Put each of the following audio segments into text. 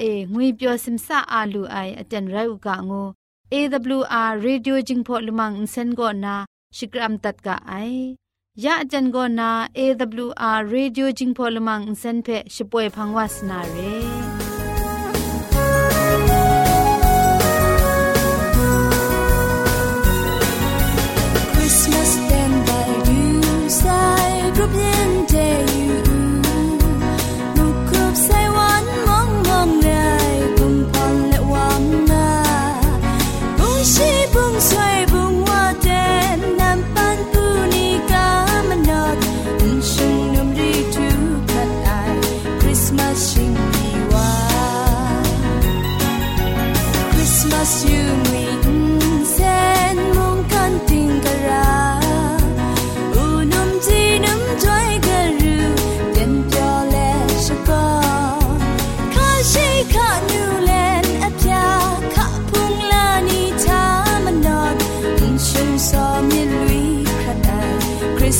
เองุยเปียวซิมซาอาลูไออาจารย์ไรอุกะงู AWR Radio จึงพอลมังอินเซนโกนาชิกรัมตัดกะไอยะอาจารย์โกนา AWR Radio จึงพอลมังอินเซนเพชป่วยพังวาสนาเรคริสต์มาสเดนไดดูไซกรุปเย็นเด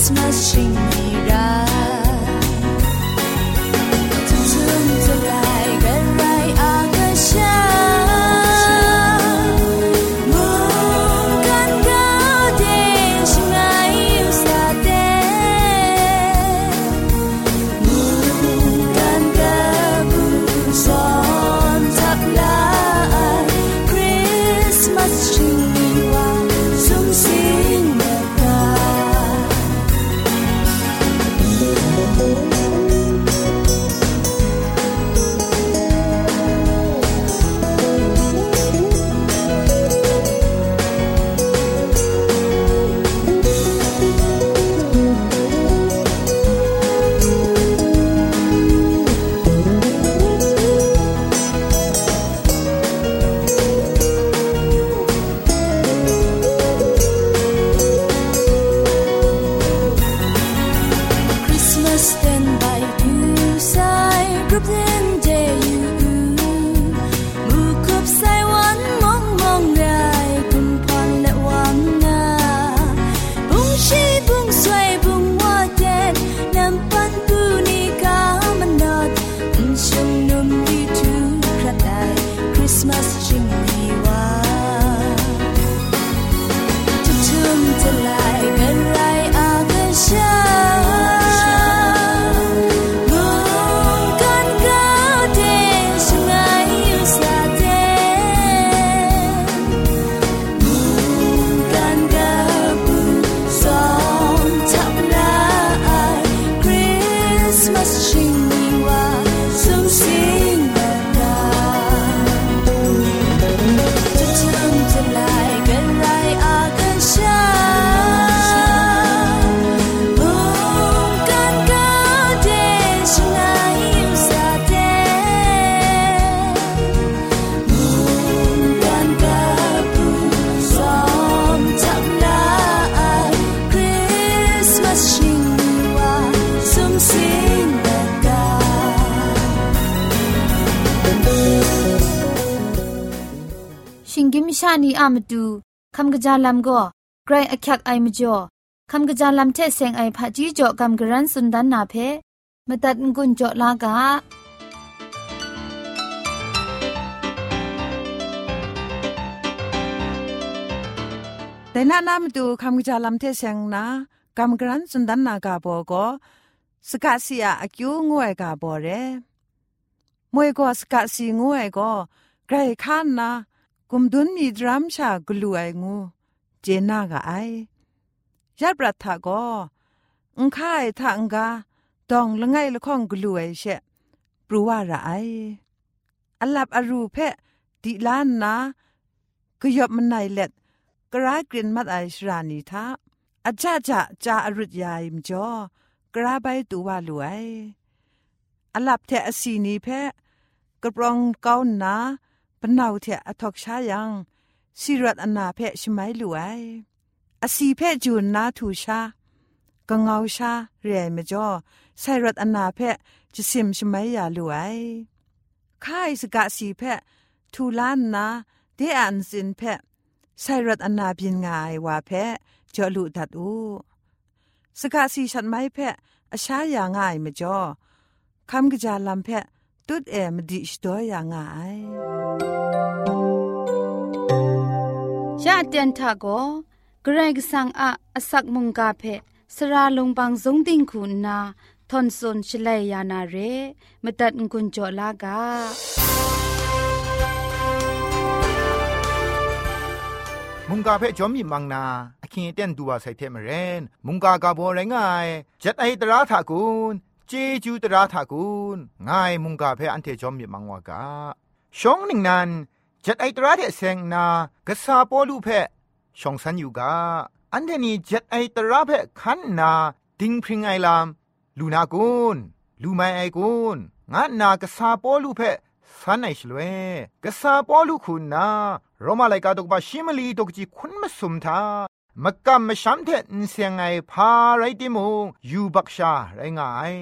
Christmas jingle. นีอามตูคำกะจาลัมก็ไกรอักยักไอมจ่อคำกะจาลัมเทเซงไอผาจีจ่อคำกะรันสุนดันนาเพมตัดงุนจ่อลากาแต่นานามาดูคำกะจาลัมเทเซงนะคำกะรันสุนดันนากาโบก็สกัดเสียอคิวงวยกาโบเรมวยก็สกัดสีงวยก็ไกรข้านนะ กุมดุนมีดรัมชากลัวไองูเจน่ากะไอยัดปรัทาก็อุงค่ายทางกาดองละไงละข้องกลัวไอเชะปรูว่าระไออลับอรูเพดิลานนากยบมันไนเล็ดกระกรินมัดไอชรานีทาอาจาจะจาอรุดยายมจอกระใบตัวลวยอลับเทอสีนีเพกระปรองเก้านา ปนาวเทอะอทอกชายังสิรัตอนาเพชไมลวยอสีเพจูนนาทูชาก็เงาชาเรียมจ่อใส่รัตอนาเพจะซิมชไมยาลวยข้ายสกะสีเพทูลานนาเดอันสินเพใส่รัตอนาบินงายว่าเพจอลุดัดอูสกะสีฉันไม่เพอชาอย่างง่ายมจ่อคำกระจาลำเพ ตุดเอมดิชตัวอย่างง่ายยะเตียนทาโกเกรกสังอะอสักมุงกาเพสราลงบางสงติงคุณนาทอนซนชลัยยานาเรมตัดกุญจลากามุงกาเพจอมยิมังนาอคิงเต้นตัวใส่เทมเรนมุงกากาโบไรงายจัดไอตราถากุน เจจูตราถากุนง่ายมุงกาเพอันเทจอมยิมังวากาชองหนึ่งนั้นจัดไอตราเดเซงนากษาปอลูเพชองสันอยู่กาอันเทนี้จัดไอตราเพขันนาดิงพริงไอลามลูนากุนลูไมไอกุนงานนากษาปอลูเพสันไอชลเวกษาปอลูคุณนาโรมาไลกาตกบาชิมลีตกจีคุณมสุมทา มกำมช้ำเทนเสียงไงพาไรติมูยูบักชาไรงาย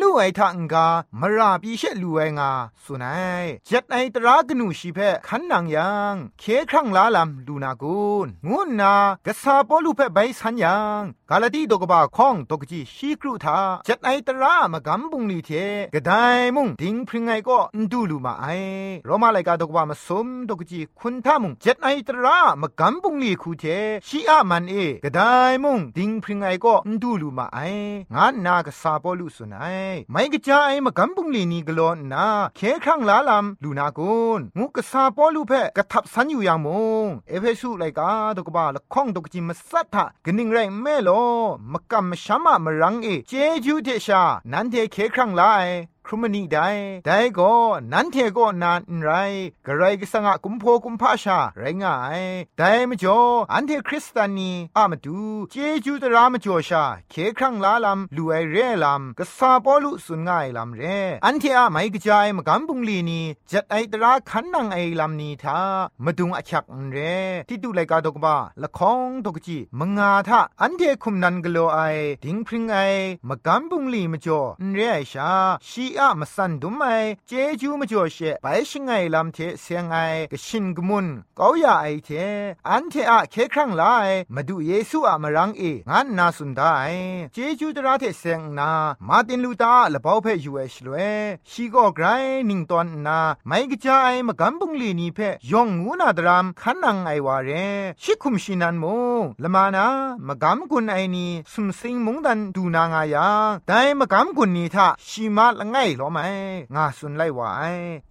ลู่ไอทังกามราปีเชลู่ไองาสุนัยเจ็ดไอตรากนูชีเพขันนางยังเคครั้งลาลำลูนากุนงูนากษาปอลูเพใบสัญยังกาลตีตกบาข้องตกจีชีกรุทาจ็ดไอตรามกำบุงลีเทกระไดมุงดิงพริงไงก็ดูลูมาไอโรมาไลกาตกบามาสมตกจีคุณทามุงจ็ดไอตรามกำบุงลีคูเทชีอามันเอกระไดมุงดิงพริงไงก็ดูลูมาไองานนากษาปอลูสุนัยไม่กระจายมากำบุงลีนีกลอนนาเคครั้งลาลำลูนากุนงูกษาปอลูเพกระทับสัญอยู่อย่างมงเอเฟซุไลกาตกบาละข้องตกจีมสัทธะกนิ่งไรแม่โลมกำมชามะมรังเอเจจูเทชานันเทเคครั้งลา ครุมนีได้ได้ก็นันเทก็นานไรกระไรก็สังะกุมโพกุมพาชาไรง่ายได้มจ่ออันเทคริสตานีอามาดูเจจูตรามจ่อชาเคครั้งลาลำลู่ไอเร่ลำก็ซาปอลุสุนง่ายลำเรอันเทอะไม่กระจายมกำบุงลีนีจัดไอตราขันนังไอลำนีทามาดุงอชักเรที่ดูไลกาดกบ้าละคองดกจีมงาทะอันเทคุมนันกโลไอดิงพริงไอมกำบุงลีมจ่อเรไอชาชีอะมาสันดุมไอเจจูมจ่อเชไปชงไงลำเทเสียงไอกชินกมุนก็อยาไอเทอันเทอะเคครั้งไลมาดูเยซูอะมรังเองานนาสุนได้เจจูตระเทเสียงนามาตินลูตาละเบาเพยูเอชลเวชีก็ไกรนิงตอนนาไม่กระจายมากำบุงลีนีเพยองงูนาดรามขันนังไอวาเรชิคุมชินันโมละมานามากำกุนไอนีสุมสิงมุงดันดูนางายาแต่มากำกุนนีทะชีมาละไงหรอไหมงาสุนไลวาไอ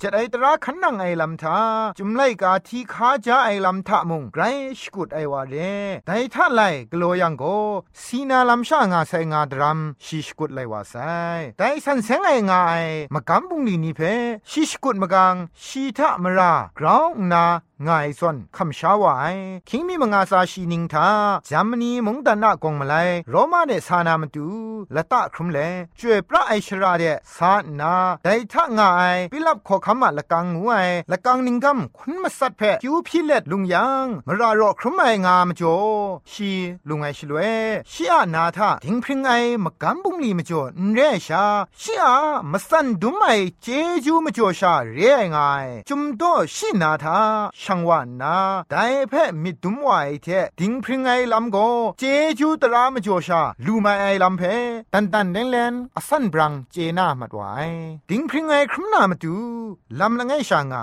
จะไอตราขันนังไอลำทาจุมไลกาทีขาจาไอลำทะมุงไกรชกุดไอวาเรแต่ถ้าไลกลัวยังโกสีนาลำชางาไซงาดรัมชิชกุดไลวาไซแต่สันเซงไองาไอมากำบุงลีนีเพชิชกุดมะกังชีทะมรากราวนาง่ายส่วนคำชาวไอคิงมีมงอาซาชีนิงทาจามนีมงดันนะกงมาไลโรมาเดสานามตูละตะครุมเลจวยพระไอชราเดสานาไดทะง่ายปิลับขอคำมาละกังงวยละกังนิงกัมคุณมาสัตเพคิวพิเลตลุงยังมรารอครุมไองามจ่อชีลุงไอชลเวชีอานาทาทิงพริงไอมะกัมบุงลีมจ่อนเรชาชีอามสันดุมไอเจจูมจ่อชาเรไงจุมโตชีนาทาช่างว่านาแต่แพ่มิดุมวายเทดิงพริงไอลำโกเจจูตรามจ่อชาลูมาไอลำเพตันตันเลงเลนอสันบรังเจนามัดวายดิงพริงไอครุมนามาดูลำละไงช่างไง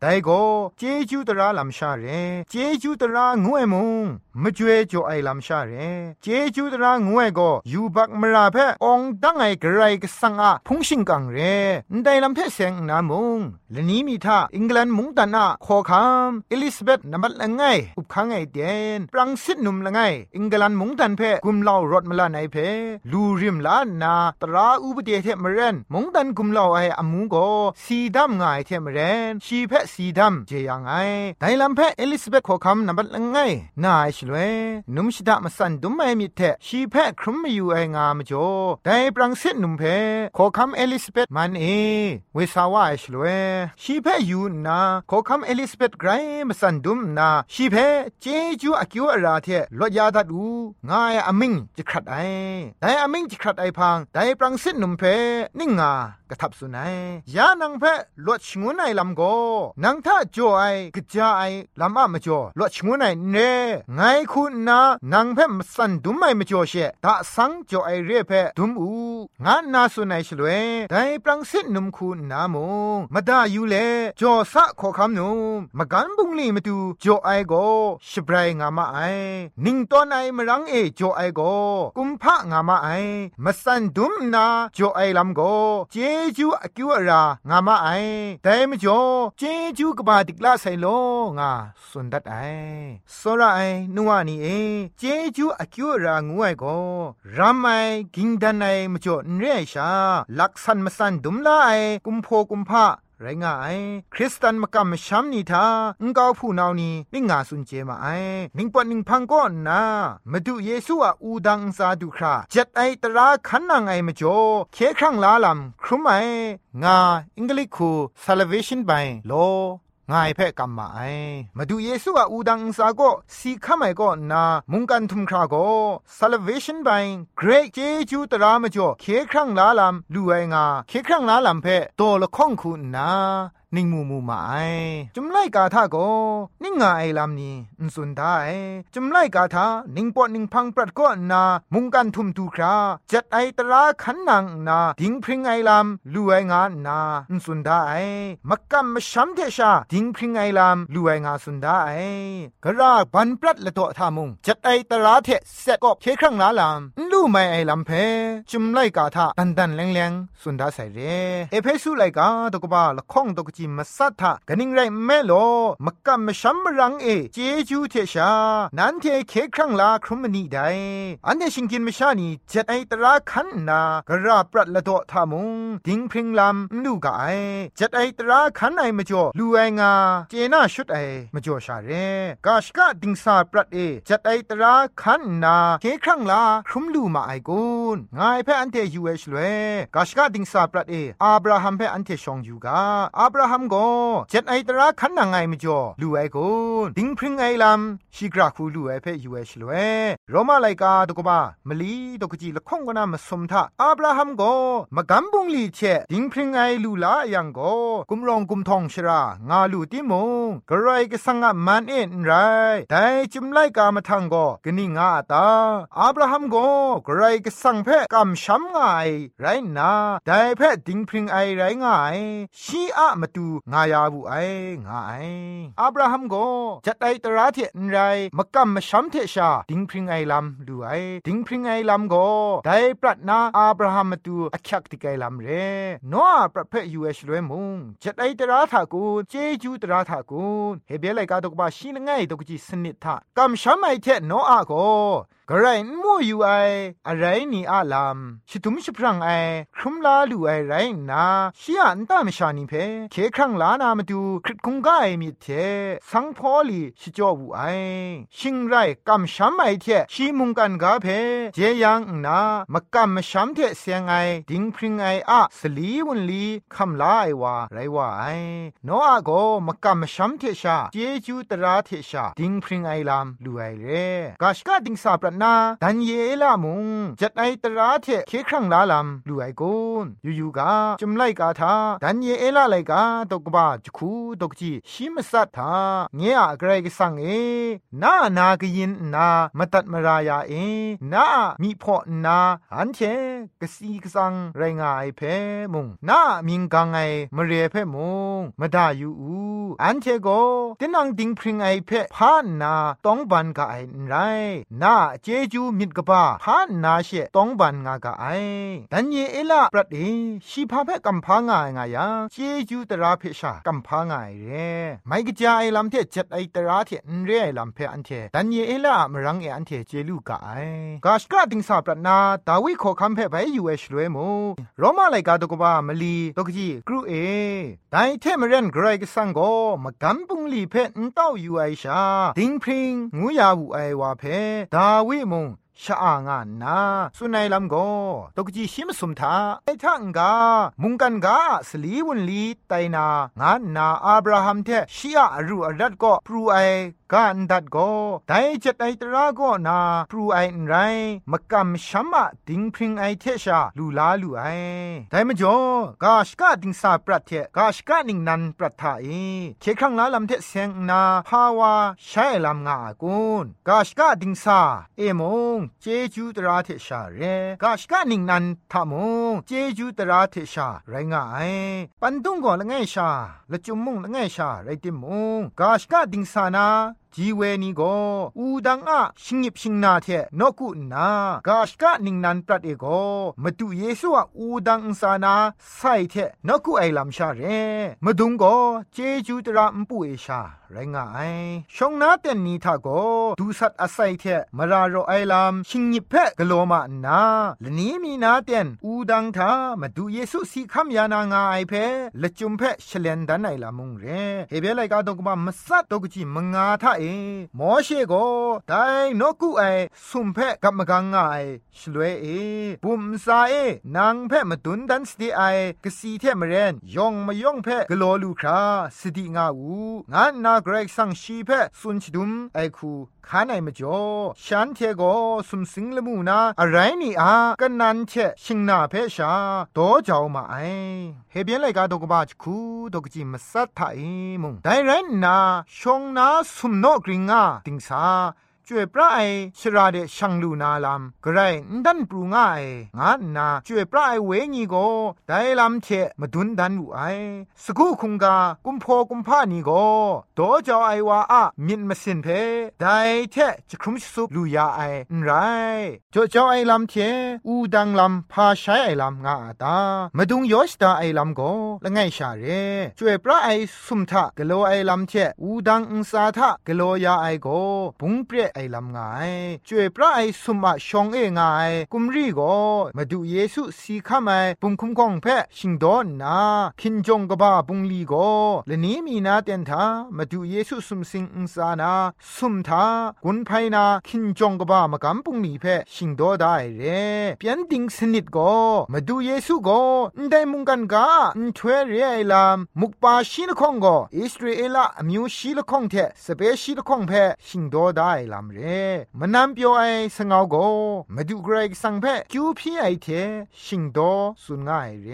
แต่ก็เจจูตราลำชาเรเจจูตรางวยมุงมจวยจ่อไอลำชาเรเจจูตรางวยก็ยูบักมราเพองดังไอกระไรก็สังอาพุงชิงกังเรนไดลำเพเซงนามุงและนี้มีท่าอังกฤษมุงตันอาขอคามเอลิซาเบธนบัดละไงอุบคังไอเดนปรังสิทนุมละไงอิงกลันมุงตันเพกุมเล่ารถมาลาไนเพลูริมลานาตราอูบเดเทมเรนมุงตันกุมเล่าไออมูโกสีดัมไงเทมเรนชีเพสีดัมเจยังไงไดลัมเพเอลิซาเบธขอคำนบัดละไงนาไอชลเวนุมชิดามาสันดุมไอมิเทชีเพครุมมอยู่ไองามจ่อไดปรังสิทนุมเพขอคำเอลิซาเบธมันเอเวสาวาไอชลเวชีเพอยู่นาขอคำเอลิซาเบธกรมาสันดุมนาชีเพเจจูอกิวอาราเทลดยาดัดูงายอมิงจะขัดไอไดอมิงจะขัดไอพังไดปรังสิทนุมเพนิ่งงา กระทับสุนัยยานังเพลวดชงวนไอลำโกนังท่าจ่อไอกระจาไอลำอะมจ่อลวดชงวนไอเน่ไงคุณนานังเพมสันดุมไอมจ่อเชตาสังจ่อไอเร่เพดุมอูงานนาสุนัยชลเวไดปรังสิทนุมคุณนามงมาดาอยู่เลจ่อสะขอคำนุมมกันบุงลีมาดูจ่อไอโกชบรายงามาไอนิงตอนไอมรังเอจ่อไอโกกุมพะงามาไอมาสันดุมนาจ่อไอลำโกเจကျူးအကျူအရာငါမအိုင်ဒဲမကျော်ကျင်းကျူးကဘာတိကလဆိုင်လုံးငါစွန်ဒတ်အိုင်စောရအိုင်နုဝနီအင်းကျင်းကျူးအကျူအရာငွဲ့ကိုရမိုင်ဂင်းဒန်နိုင်မကျော်ရဲရှာလက်ဆန်မဆန်ဒုံလိုက်ကုမ်ဖိုကုမ်ဖာ รชาลักสันมาสันดุมลาไรงาไอคริสตันมกำมชัมนีทาองกาวผู้นาวนีนิงาสุนเจมาไอนิงปอนิงพังก็นามาดูเยซูอะอูดังซาดูคราเจ็ดไอตราขันนางไอมาจ่อเคครั้งลาลำครุมไองาอิงกลิคู salvation by โล งายเพ่กัมมาไอมาดูเยซูอะอูดังสาก็สีข้าไม่ก็นามุงกันทุมคราก็ salvation by great เจจูตรามจ่อเคครั้งลาลำลู่ไองาเคครั้งลาลำเพ่โตละข้องคุณนา นิ่งมูมูมาไอจุมไล่กาทาโกนิ่งงาไอลำนี้อุสุนได้จุมไล่กาทานิ่งปอนิ่งพังปรัดก็นา มุงกันทุมตูคราจัดไอตราขันนังนาดิงพริงไอลำลูไองานาอุสุนได้มักกัมมชัมเทชาดิงพริงไอลำลูไองาสุนได้กระราบันปรัดละตัวทามุงจัดไอตราเทเสกอบเคครั้งลาลำลูไม่ไอลำเพจุมไล่กาทาดันดันแรงแรงสุนดาใส่เรเอเพสุไลกาตกบาละข้องตกจมาสัทธะกนิงไรแม่โลมกะมชัมมรังเอเจจูเทชา นันเทเคครั้งลาครุมนีไดอันเดชิงกินมชานีเจ็ดไอตราคันนากระปรัดละโตทามุงดิงพริงลำลูกไอเจ็ดไอตราคันไอมจ่อลูไองาเจน่าชุดไอมจ่อชาเรกาชกะดิงสาปรัดเอเจ็ดไอตราคันนาเคครั้งลาครุมลูมาไอกุนงายเพ่อันเทยูเอชเลกาชกะดิงสาปรัดเออับราฮัมเพ่อันเทชองยูกาอับราฮัมโกเจ็ดไอตราขันนางไงมจ่อลูไอกุนดิงพริงไอลำชีกราคูลูไอเพ่ยูเอชเลโรมาไลกาตกบามลีตกจีละข้องกนามสมทะอับราฮัมโกมะกัมบุงลีเชดิงพริงไอลูลาอยังโกกุมรองกุมทองชรางาลูติมงกระไรก็สังกมันเอ็นไรแต่จุมไลกามาทังโกกนี่งาตาอับราฮัมโกกระไรก็สังเพ่กำช้ำไงไรนาแต่เพ่ดิงพริงไอไรง่ายชีอะมาตููงายาบุไองาไออับราฮัมโกจัดไอตราเทนไรมะกัมมชัมเทชาดิงพริงไอลำดูไอดิงพริงไอลำโกได้ปรัดนาอับราฮัมมาตูอักยักติไกลำเรโนอาปรัดเพยูเอชลวยมุงจัดไอตราทากูเจจูตราทากูเฮเบลไลกาตกบาชินงายตกจีสนิทากัมชัมไอเทนโนอาโก กระไรมั่วอยู่ไออะไรนี่อาลามชิตุมชิพรังไอครุมลาลูไอไรนาชียอันตามชานิเพเคครั้งลานามาดูคริตคงกายมีเทสังพอลีชิจอวูไอชิงไรกำช้ำไอเทชีมุงกันกาเพเจยังนามกำมช้ำเทเสียงไอดิงพริงไออะสลีวุนลีคำลาไอวาไรว่าไอโนอาโกมกำมช้ำเทชาเจจูตราเทชาดิงพริงไอลามลูไอเรกาชกาดิงซาปรนนาดันเยลามุงจัดไอตราเทเคครั้งลาลำลูไอกุนยูยูกาจุมไลกาทาดันเยเอลาไลกาตกบาจคูตกจีชิมสัตทาเงียกรกสังเอ นานากยินนามตัดมรายาเอ นามีพอนาอันเชกสีกสังไรงาไอเพมุงนามิงกังไอมเรเพมุงมาดายูอูอันเทโกตินังดิงพริงไอเพพานนาต้องบันกะไอไรนาเจจูมิดกบ้าพานนาเชต้องบันงากะไอดันเยเอลาปรัดเอชีพาเพกัมพางายงายังเจจูตราเพชากัมพางายเรไม่กจายลำเทจัดไอตราเทนเรไอลำเพอันเทดันเยเอลามรังเออันเทเจลูกะไอกาสกาติงสาปรัดนาดาวิขอคัมเพไปอยู่เอชลวยมูโรมาไลกาตกบ้ามลีตกจีกรูเอไดเทมเรนไกรกสังโกมกัมปุงลีเพนเต้าอยู่ไอชาดิงพริงงูยาวูไอวาเพดาวิมง ชะอางานนาสุนัยลำโกตกจีชิมสุมทาไอทังกา มุงกันกาสลีวุนลีไตนางานนาอับราฮัมเทชีอารูอรัดก็ปรูไอกันดัดก็ไดจัดไอตราก็นาปรูไอไรมกำชัมมะดิงพริงไอเทชาลูลาลูไอไดมจ่อกาชกาดิงสาปรัตเทกาชกานิงนันปรัตทาเอเคครั้งลาลำเทเซงนาภาวาใช้ลำงากุนกาชกาดิงสาเอมงเจจูตราเทชาเรกาชกานิงนันทามงเจจูตราเทชาไรงาไอปันตุงก่อนละไงชาละจุมมุงละไงชาไรติมงกาชกาดิงสานาจีเวนีโกอูดังอะชิงยิบชิงนาเทนกุนากาชกะนิงนันปรัดเอโกมาดูเยซูอะอูดังสานาไซเทนกุไอลัมชาเรมาดุงโกเจจูตระมปุเอชาไรงาไอชงนาเตนนีทาโกดูสัตอไซเทมารารอไอลัมชิงยิบเพกโลมานาละนี้มีนาเตนอูดังทามาดูเยซูสีคัมยานางาไอเพละจุมเพเลนดันไอลามุงเรเฮเบไลกาดงกบามสัตตกจิมงาทาเอมอเชก็ได้นกุไอสุมเพกับมกังไงชลวยเอบุมซาเอนางเพมาตุนดันสติไอกสีเทมเรนยองมายองเพกโลลูคราสติงาอูงานนาเกรกสังชีเพสุนชดุมไอคูข้าในมจ่อฉันเทโกสุมสิงละมูนาอะไรนี่อากันนันเชชิงนาเพชาโตเจ้ามาไอเฮเบียนไลกาดกบาจคูดกจิมสัตไทมุงไดเรนนาชงนาสุมโนော့ green 啊丁沙 จวยพระไอชราเดชังลูนาลามกระไรดันปรูง่ายงานนาจวยพระไอเวงีโกไดลำเชมาดุนดันอูไอสกูคุงกากุมพอกุมพานีโกโตจอไอวาอะมินมาสินเพไดเทจะครุมสุบลูยาไอไรจอจอไอลำเทอูดังลำพาใช้ไอลำงาตามาดุงยอสตาไอลำโกละไงชาเรจวยพระไอสุมทะกะโลไอลำเทอูดังอุสาทะกะโลยาไอโกบุงเปรไอลำงายจวยพระไอสุมาชองเองายกุมรีโกมาดูเยซูสีข้ามาปุงคุ้มกองเพชิงดอนนาคินจงกบ้าปุงลีโกและนี้มีนาเตนทามาดูเยซูสุมสิงอุสานาสุมทากุนไพนาคินจงกบ้ามากำปุงลีเพชิงดอได้เรเปียนดิงสนิดโกมาดูเยซูโกนได้มุงกันกาอนทเวเรไอลามมุกปาชีละคองโกอิสราเอลอมิวชีละคองเทสเปชีละคองเพชิงดอได้ลาามเรมนำเปียวไอสงเอาโกมาดูเกรสังเพคิวพี่ไอเทชิงโดสุนง่ายเร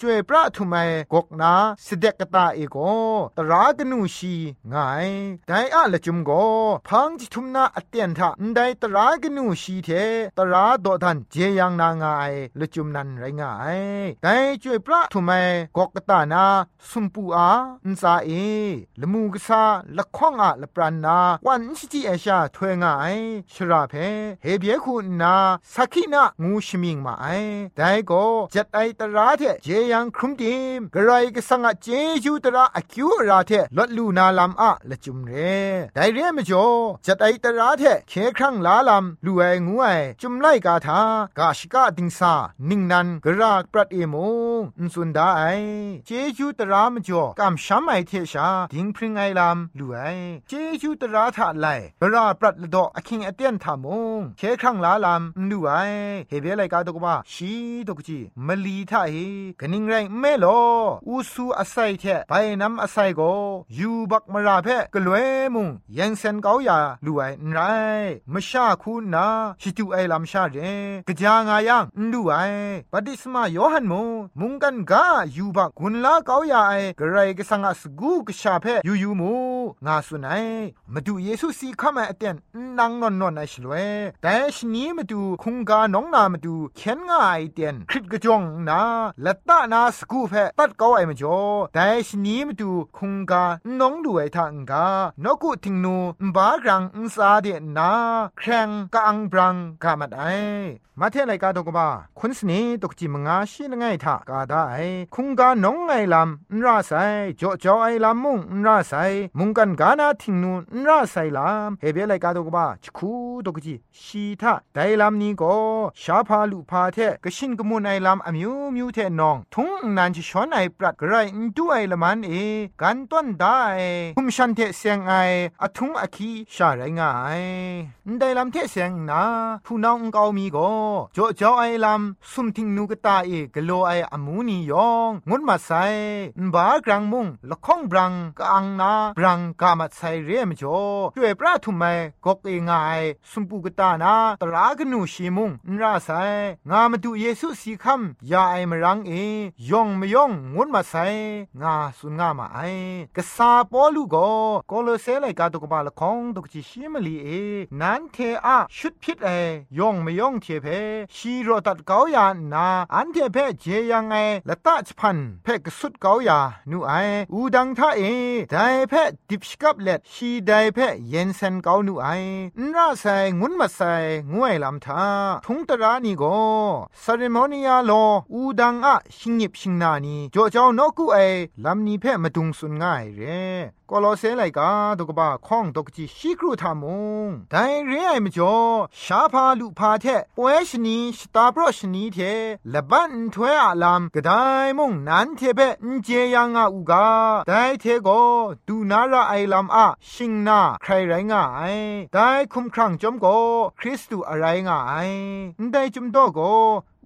จวยพระทุไมกกนาสเดกตาเอโกตรากนูชีง่ายไดอะละจุมโกพังจิทุมนาอเตียนทะไดตรากนูชีเทตราโดทันเจยังนางายละจุมนันไรง่ายไดจวยพระทุไมกกตานาสุมปูอาอินซาเอละมูกษาละข้องอะละปรานาวันชิจิเอชาถวยยง่ายชราเพเฮเบียคุณนาสักขินางูชมิงมาไอแต่ก็จัดไอตราเทเจยังครุมดิมกระไรก็สังเจจูตราอคิวราเทลดลูนาลำอะละจุมเรแต่เรียมจ่อจัดไอตราเทเคครั้งลาลำลูไองูไอจุมไลกาทากาชกาดิงซานิ่งนันกระรากปรัดเอมงอุนสุนดาไอเจจูตรามจ่อกำช้ำไอเทชาดิงพริงไอลำลูไอเจจูตราทาไลกระราปรัดละดออคิงอเตียนทามงเคครั้งลาลำนูไอเฮเบลไกาตกบ้าชีตกจีมลีทาเฮกนิงไรเมโลอูซูอาศัยเทไปน้ำอาศัยโกยูบักมราเพกลวยมุงยังเซนเกาอย่าลูไอไรมชาคูนาชิตูไอลำชาเรกจางายังนูไอปฏิสมาโยฮันมุมุงกันกายูบักกุนลาเกาอย่าไอกไรก็สังอสกูกชาเพยูยูมูงาสุนัยมาดูเยซูสีข้ามาเตียนนางนนนนไอชลวยแต่ชนี้มาดูคุงกาน้องนามาดูเข็นง่ายเตียนคริตกระจงนาละตานาสกูเพตัดเกาไอมาจ่อแต่ชนี้มาดูคุงกาน้องดูไอทางกานกุทิงนูบากรังอุซาเดนาแครงกะอังบรังกามัดไอมาเทไลกาตกบ้าคุณสนีตกจิมงาชีนไงทากาได้คุงกาน้องไงลำนราไซจ่อจ่อไอลำมุงนราไซมุงกันกานาทิงนูนราไซลำเฮเบไลกาตกบ้าชคูตกจิชีทาไดลำนี้ก็ชาพาลุพาเทกชินกมุนไอลำอมิวมิวเทนอง ทุงนันจิชอนไอปรัดกระไรดูไอละมันเอกันต้นได้คุมชันเทเสียงไออทุงอคีชาไรงายไดลำเทเสียงนาผู้น้องเกามีก็จ่อจ่อไอลำสุมทิงนูกตาเอกโลไออมูนียองงดมาไซบากรังมุงละข้องบรังกังนาบรังกามาไซเรียมจ่อด้วยพระทุมไมกกเองายสุมปูกตานาตรากนูชีมุงนราไซงามาดูเยซูสีคำยาไอมรังเอยองมยองงดมาไซงาสุนงามาไอกษาปอลูโกโกโลเซไลกาตุกบาละข้องตุกจิชิมลีเอนันเทอะชุดพิษเอยองมยองเทเพชีโรตัดเกายานาอันเทเพเจยังไงละตะชพันเพกสุดเกายานูไออูดังท่าเอไดเพดิบชกับเล็ดชีไดเพเย็นเซนเกานูไอนราไซงุนมาไซงวยลำทาทุงตรานีโกซาเรโมนียาโลอูดังอะชิงยิบชิงนานีจ่อเจ้านกูไอลำนี้เพมาดุงสุนง่ายเร กอลอเซไลกาตกบ้าข้องตกจีชีกรูทามุงแต่เรียมจ่อชาพาลุพาเทป่วยชนีสตาร์บรชนีเทละบันถวยอาลามกระไดมุงนันเทเปนเจยังอาอูกาแต่เทโกดูนาราไอลามอะชิงนาใครไรงาไอแต่คุมครั้งจอมโกคริสตูอะไรงาไอได้จุมโตโก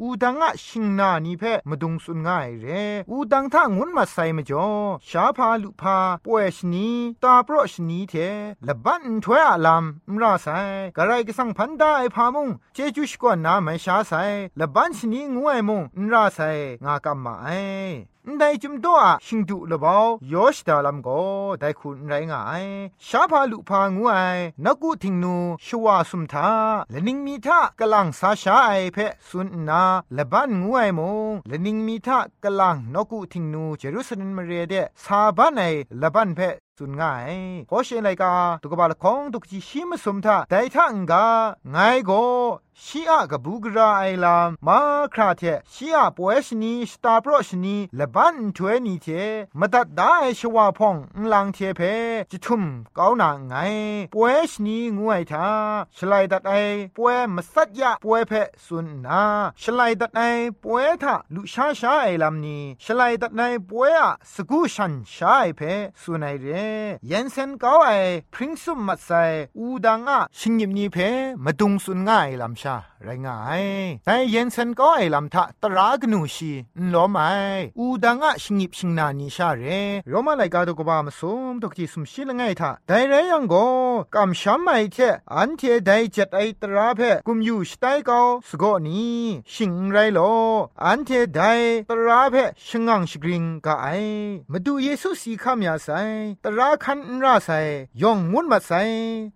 อูดังอะชิงนานีเพมาดุงสุนง่ายเรอูดังท่างุนมาใส่มาจ่อชาพาลุพาป่วยชนีตาโปรชนีเทละบันถวยอาลามมราไซกะไรก็สังพันดาไอพามุงเจจุชกว่านาไม่ชาไซละบันชนีงวยมุงมราไซงากำมาไอ ได้จุมตัวชิงดุละบายอชดาลัมโกได้คุณไรงายชาพาลุพางูไอนักูทิงนูชัวสุมทาและนิงมีทากลังสาชาไอเพสุนนาละบ้านงูไอมงและนิงมีทากลังนกูทิงนูเจรุสเล็มเรเดซาบ้านไอละบันเพสุนง่ายก็เชนไลกาตุกบาลคองตุกจิชิมสมทาไดทังกาไงโกชีอะกบูกราไอลามมาคราเทชีอะป่วยชนีสตาร์ปรชนีละบันถวยนีเทมตัดได้ชวาพองลังเทเพจิทุมกาวนาไงป่วยชนีงวยทาชลายตัดไอป่วยมาสัดยะป่วยเพสุนนาชลายตัดไอป่วยทาลุชาชาไอลามนีชลายตัดไอป่วยอะสกูชันชาไอเพสุนัยเรเย็นเซนกาไอพริ้งซุมมัดไซอูดังอะชิงยิมนีเพมาดุงสุนง่ายลำชาไรง่ายแต่เย็นเซนก็ไอลำทะตรากนูชีนล้อไม่อูดังอะชิงยิบชิงนานิชาเรโรมาไลกาตกบามสมตกที่สมชิลไงทะแต่ไรยังก็กำช้ำไม่เทอันเทได้จัดไอตราเพกุมอยู่สไตก็สกอนี้ชิงไรโลอันเทได้ตราเพชงังชกริงกะไอมาดูเยซูสีข้ามยาไซตราคันราไซยองมุนมาไซ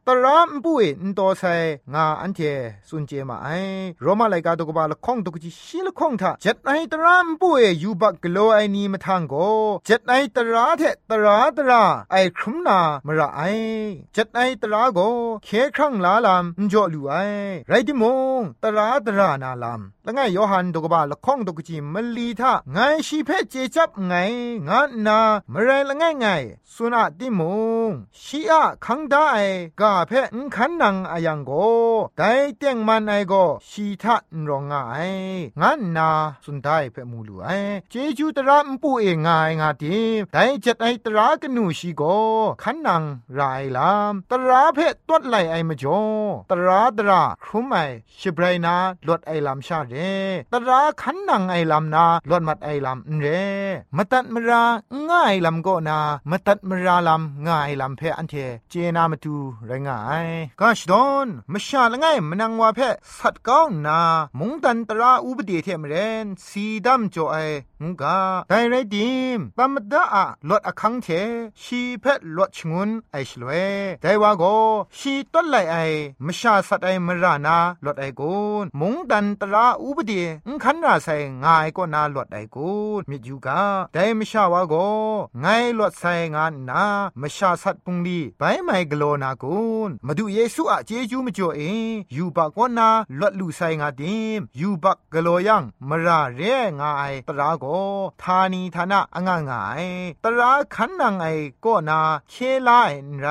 ตรามปุเอนโตไซงาอันเทสุนเจมาไอโรมาไลกาตกบาละข้องตกจิชิละข้องทาเจ็ดไอตรามปุเอยูบักกโลไอนีมาทางโกเจ็ดไอตราเทตราตราไอครุมนามระไอเจ็ดไอตราโกเคครั้งลาลามจ่อลูไอไรดิมงตราตรานาลามละไงยอหันตกบาละข้องตกจิมลีทาไงชีเพเจจับไงงานนามไรละไงไงสุนาติมุงชีอะคังได้กาเพนขันนังอายังโกไดเตียงมันไอโกชีทะนรองไงงานนาสุนได้เพมูลูไอเจจูตระมปูเองไงงาติไดจัดไอตรากนูชีโกขันนังไรลามตราเพตวดไหลไอมจ่อตราตราครุมไอชิบไรนาลดไอลามชาเรตราขันนังไอลามนาลดมัดไอลามเรมตัดมราง่ายลำก็นา มตัดมราลำง่ายลำเพอันเทเจนามาตูไรงายกาชดอนมชาละง่ายมนังวาเพสัดก้าวนา มุงตันตราอุบดีเทมเรนสีดำจ่อไองกาไดไรดิมปามดาอะลดอคังเทชีเพชลดชงุนไอชลเวไดว่าโกชีต้นไลไอมชาสัตไอมรานาลดไอกุนมุงดันตราอุบดีงคันราไซงายก็นาลดไอกุนมิจูกาไดมชาวาโกไงลดไซงานนามชาสัตปุงลีไปไมกโลนากุนมาดูเยซูอะเจจูมจ่อเอยูบากวนาลดลูไซงาดิมยูบักกโลยังมราเรงายตราโกทานีทานะองางายตราขันนางไอก็นาเคลาไอไร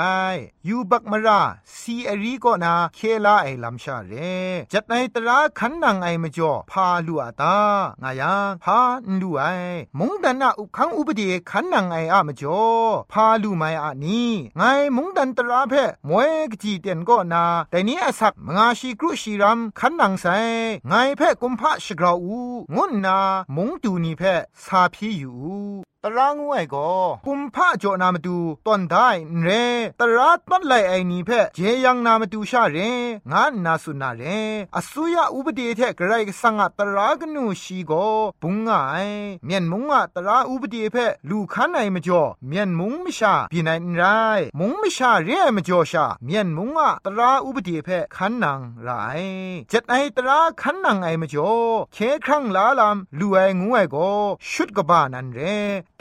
ยูบักมราซีอรีก็นาเคลาไอลำชาเรจัดในตราขันนางไอมจ่อพาลูอาตางายังพาดูไอมงดันนาอุคังอุปเดขันนางไออะมจ่อพาลูไมอะนีไงมงดันตราเพมวยกจีเตียนก็นาแต่นี้อสักมงาชีกรุชีรัมขันนางไซไงเพกุมพะชกราอูงุนนามงตูนีเพสาพีอยู่ ตรางวยก็กุมพะจอนามาดูตอนได้เรตราต้นไลไอนี้เพเจยังนามาดูชาเรงานนาสุนาเรอสุยาอุบดีเทกไรสังตรากนูชีโกปุงไงเมียนมุงอะตราอุบดีเพลูคันไอมจ่อเมียนมุงมิชาปีนันไรมุงมิชาเรมจ่อชาเมียนมุงอะตราอุบดีเพคันนังไรเจ็ดไอตราคันนังไอมจ่อเคครั้งลาลามลูไองูไอโกชุดกบานันเร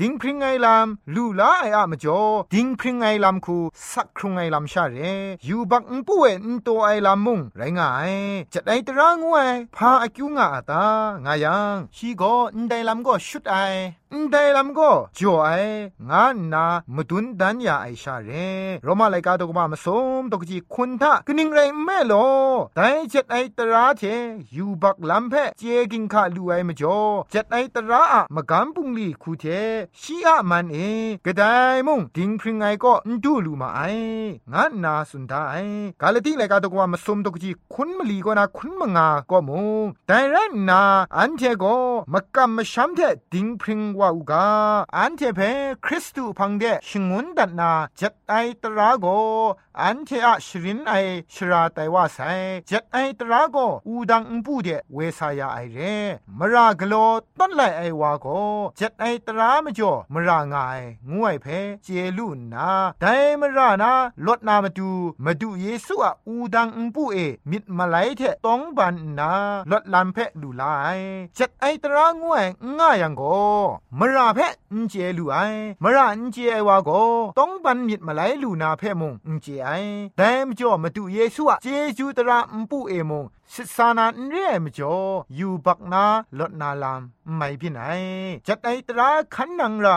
ดิงพริงไงลำลูลาไออะมจ่อดิงพริงไงลำคูสักครุงไงลำชาเรยูบักอุป่วยอุตัวไอลำมุงไรงายจะได้ตรางวยพาอากิวงาตางายังชีโกอุนไดลำก็ชุดไอ ไดลามก็จ่อไองานนามดุนดันยาไอชาเรโรมาไลกาตกมามาสมตกจีคุณทะกนิงไรแม่โลแต่จะไอตราเทยูบักลามเพเจกิงคาลูไอมจ่อจะไอตราอะมะกัมปุงลีคูเทชีอะมันเอกระไดมุงดิงพริงไงก็นดูลูมาไองานนาสุนทาไอกาลติไลกาตกว่ามาสมตกจีคุณมลีก็นาคุณมงาก็มุงแต่ไรนาอันเทก็มกำมชัมเทดิงพริงว่าอุกาอันเทเพคริสตูพังเดชงุนดันนาจัดไอตราโกอันเทอะชรินไอชราไตว่าไซจัดไอตราโกอูดังอุปูเดเวสายาไอเรมรากโลต้นไลไอวาโกจัดไอตรามจ่อมรางายงวยเพเจลุนาไดมรานาลดนามาดูมาดูเยซูอะอูดังอุปูเอมิดมาไลเทต้องบันนาลดลันเพดูไลจัดไอตรางวยง่ายังโกมราเพนเจลูไอมราอันเจไอวาโกต้องบันมิดมาไลลูนาเพมงนเจไอแต่มจ่อมาดูเยซูอะเจจูตราอุปูเอมงสิสานาเรียมจ่ออยู่บักนาลดนาลามไม่พิไหนจัดไอตราขันนังไร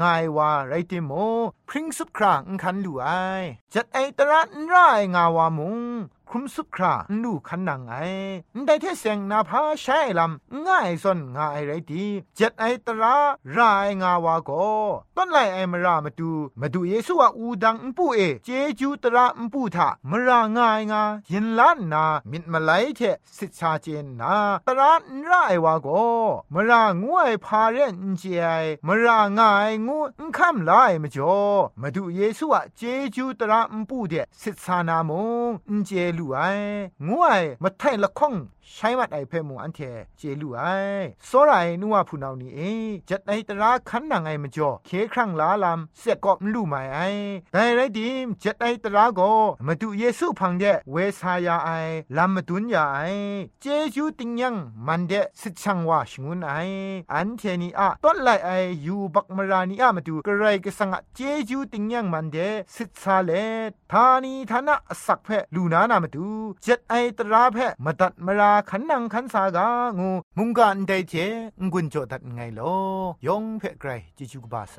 ง่ายว่าไรติโมพริ้งสุดครางคันลูไอจัดไอตราไรงาวามุง คุมสุดคราลูขันนังไอได้เทเสงนาพาใช้ลำง่ายสนง่ายไรดีเจัดไอตรารายงาวาโกต้นไลไอมรามาดูมาดูเยซูว่าอูดังอุปูเอเจจูตราอุปูทามราง่ายงายินล้านนามิดมาไลเทสิชาเจนนาตรารายวาโกมรางวยพาเรนเจไอมราง่ายงูคำลายมจ่อมาดูเยซูว่าเจจูตราอุปูเดสิชานามงเจลููไองัวยมาไทละข้องใช้มัดไอเพ่มูอันเทเจลูไอโซไรนัวผู้นานี่เอจัดไอตราขันนางไอมจ่อเคครั้งลาลำเสกกอบลู่ไม่ไอแต่ไรดิมจัดไอตราโกมาดูเยซูพังเดเวสายาไอลำมาดุนยาไอเจจูติงยังมันเดสิชังว่าชงุนไออันเทนีอะต้นไลไอยูบักมรานีอะมาดูกระไรก็สังะเจจูติงยังมันเดสิซาเลทานีทานะสักเพลูนานามาดูจัดไอตราเพมาตัดมราขันนังขันสากางูมุงกันไดเจงกุนโจตัดไงลอยองเพ่ไกรจิจุกบาไซ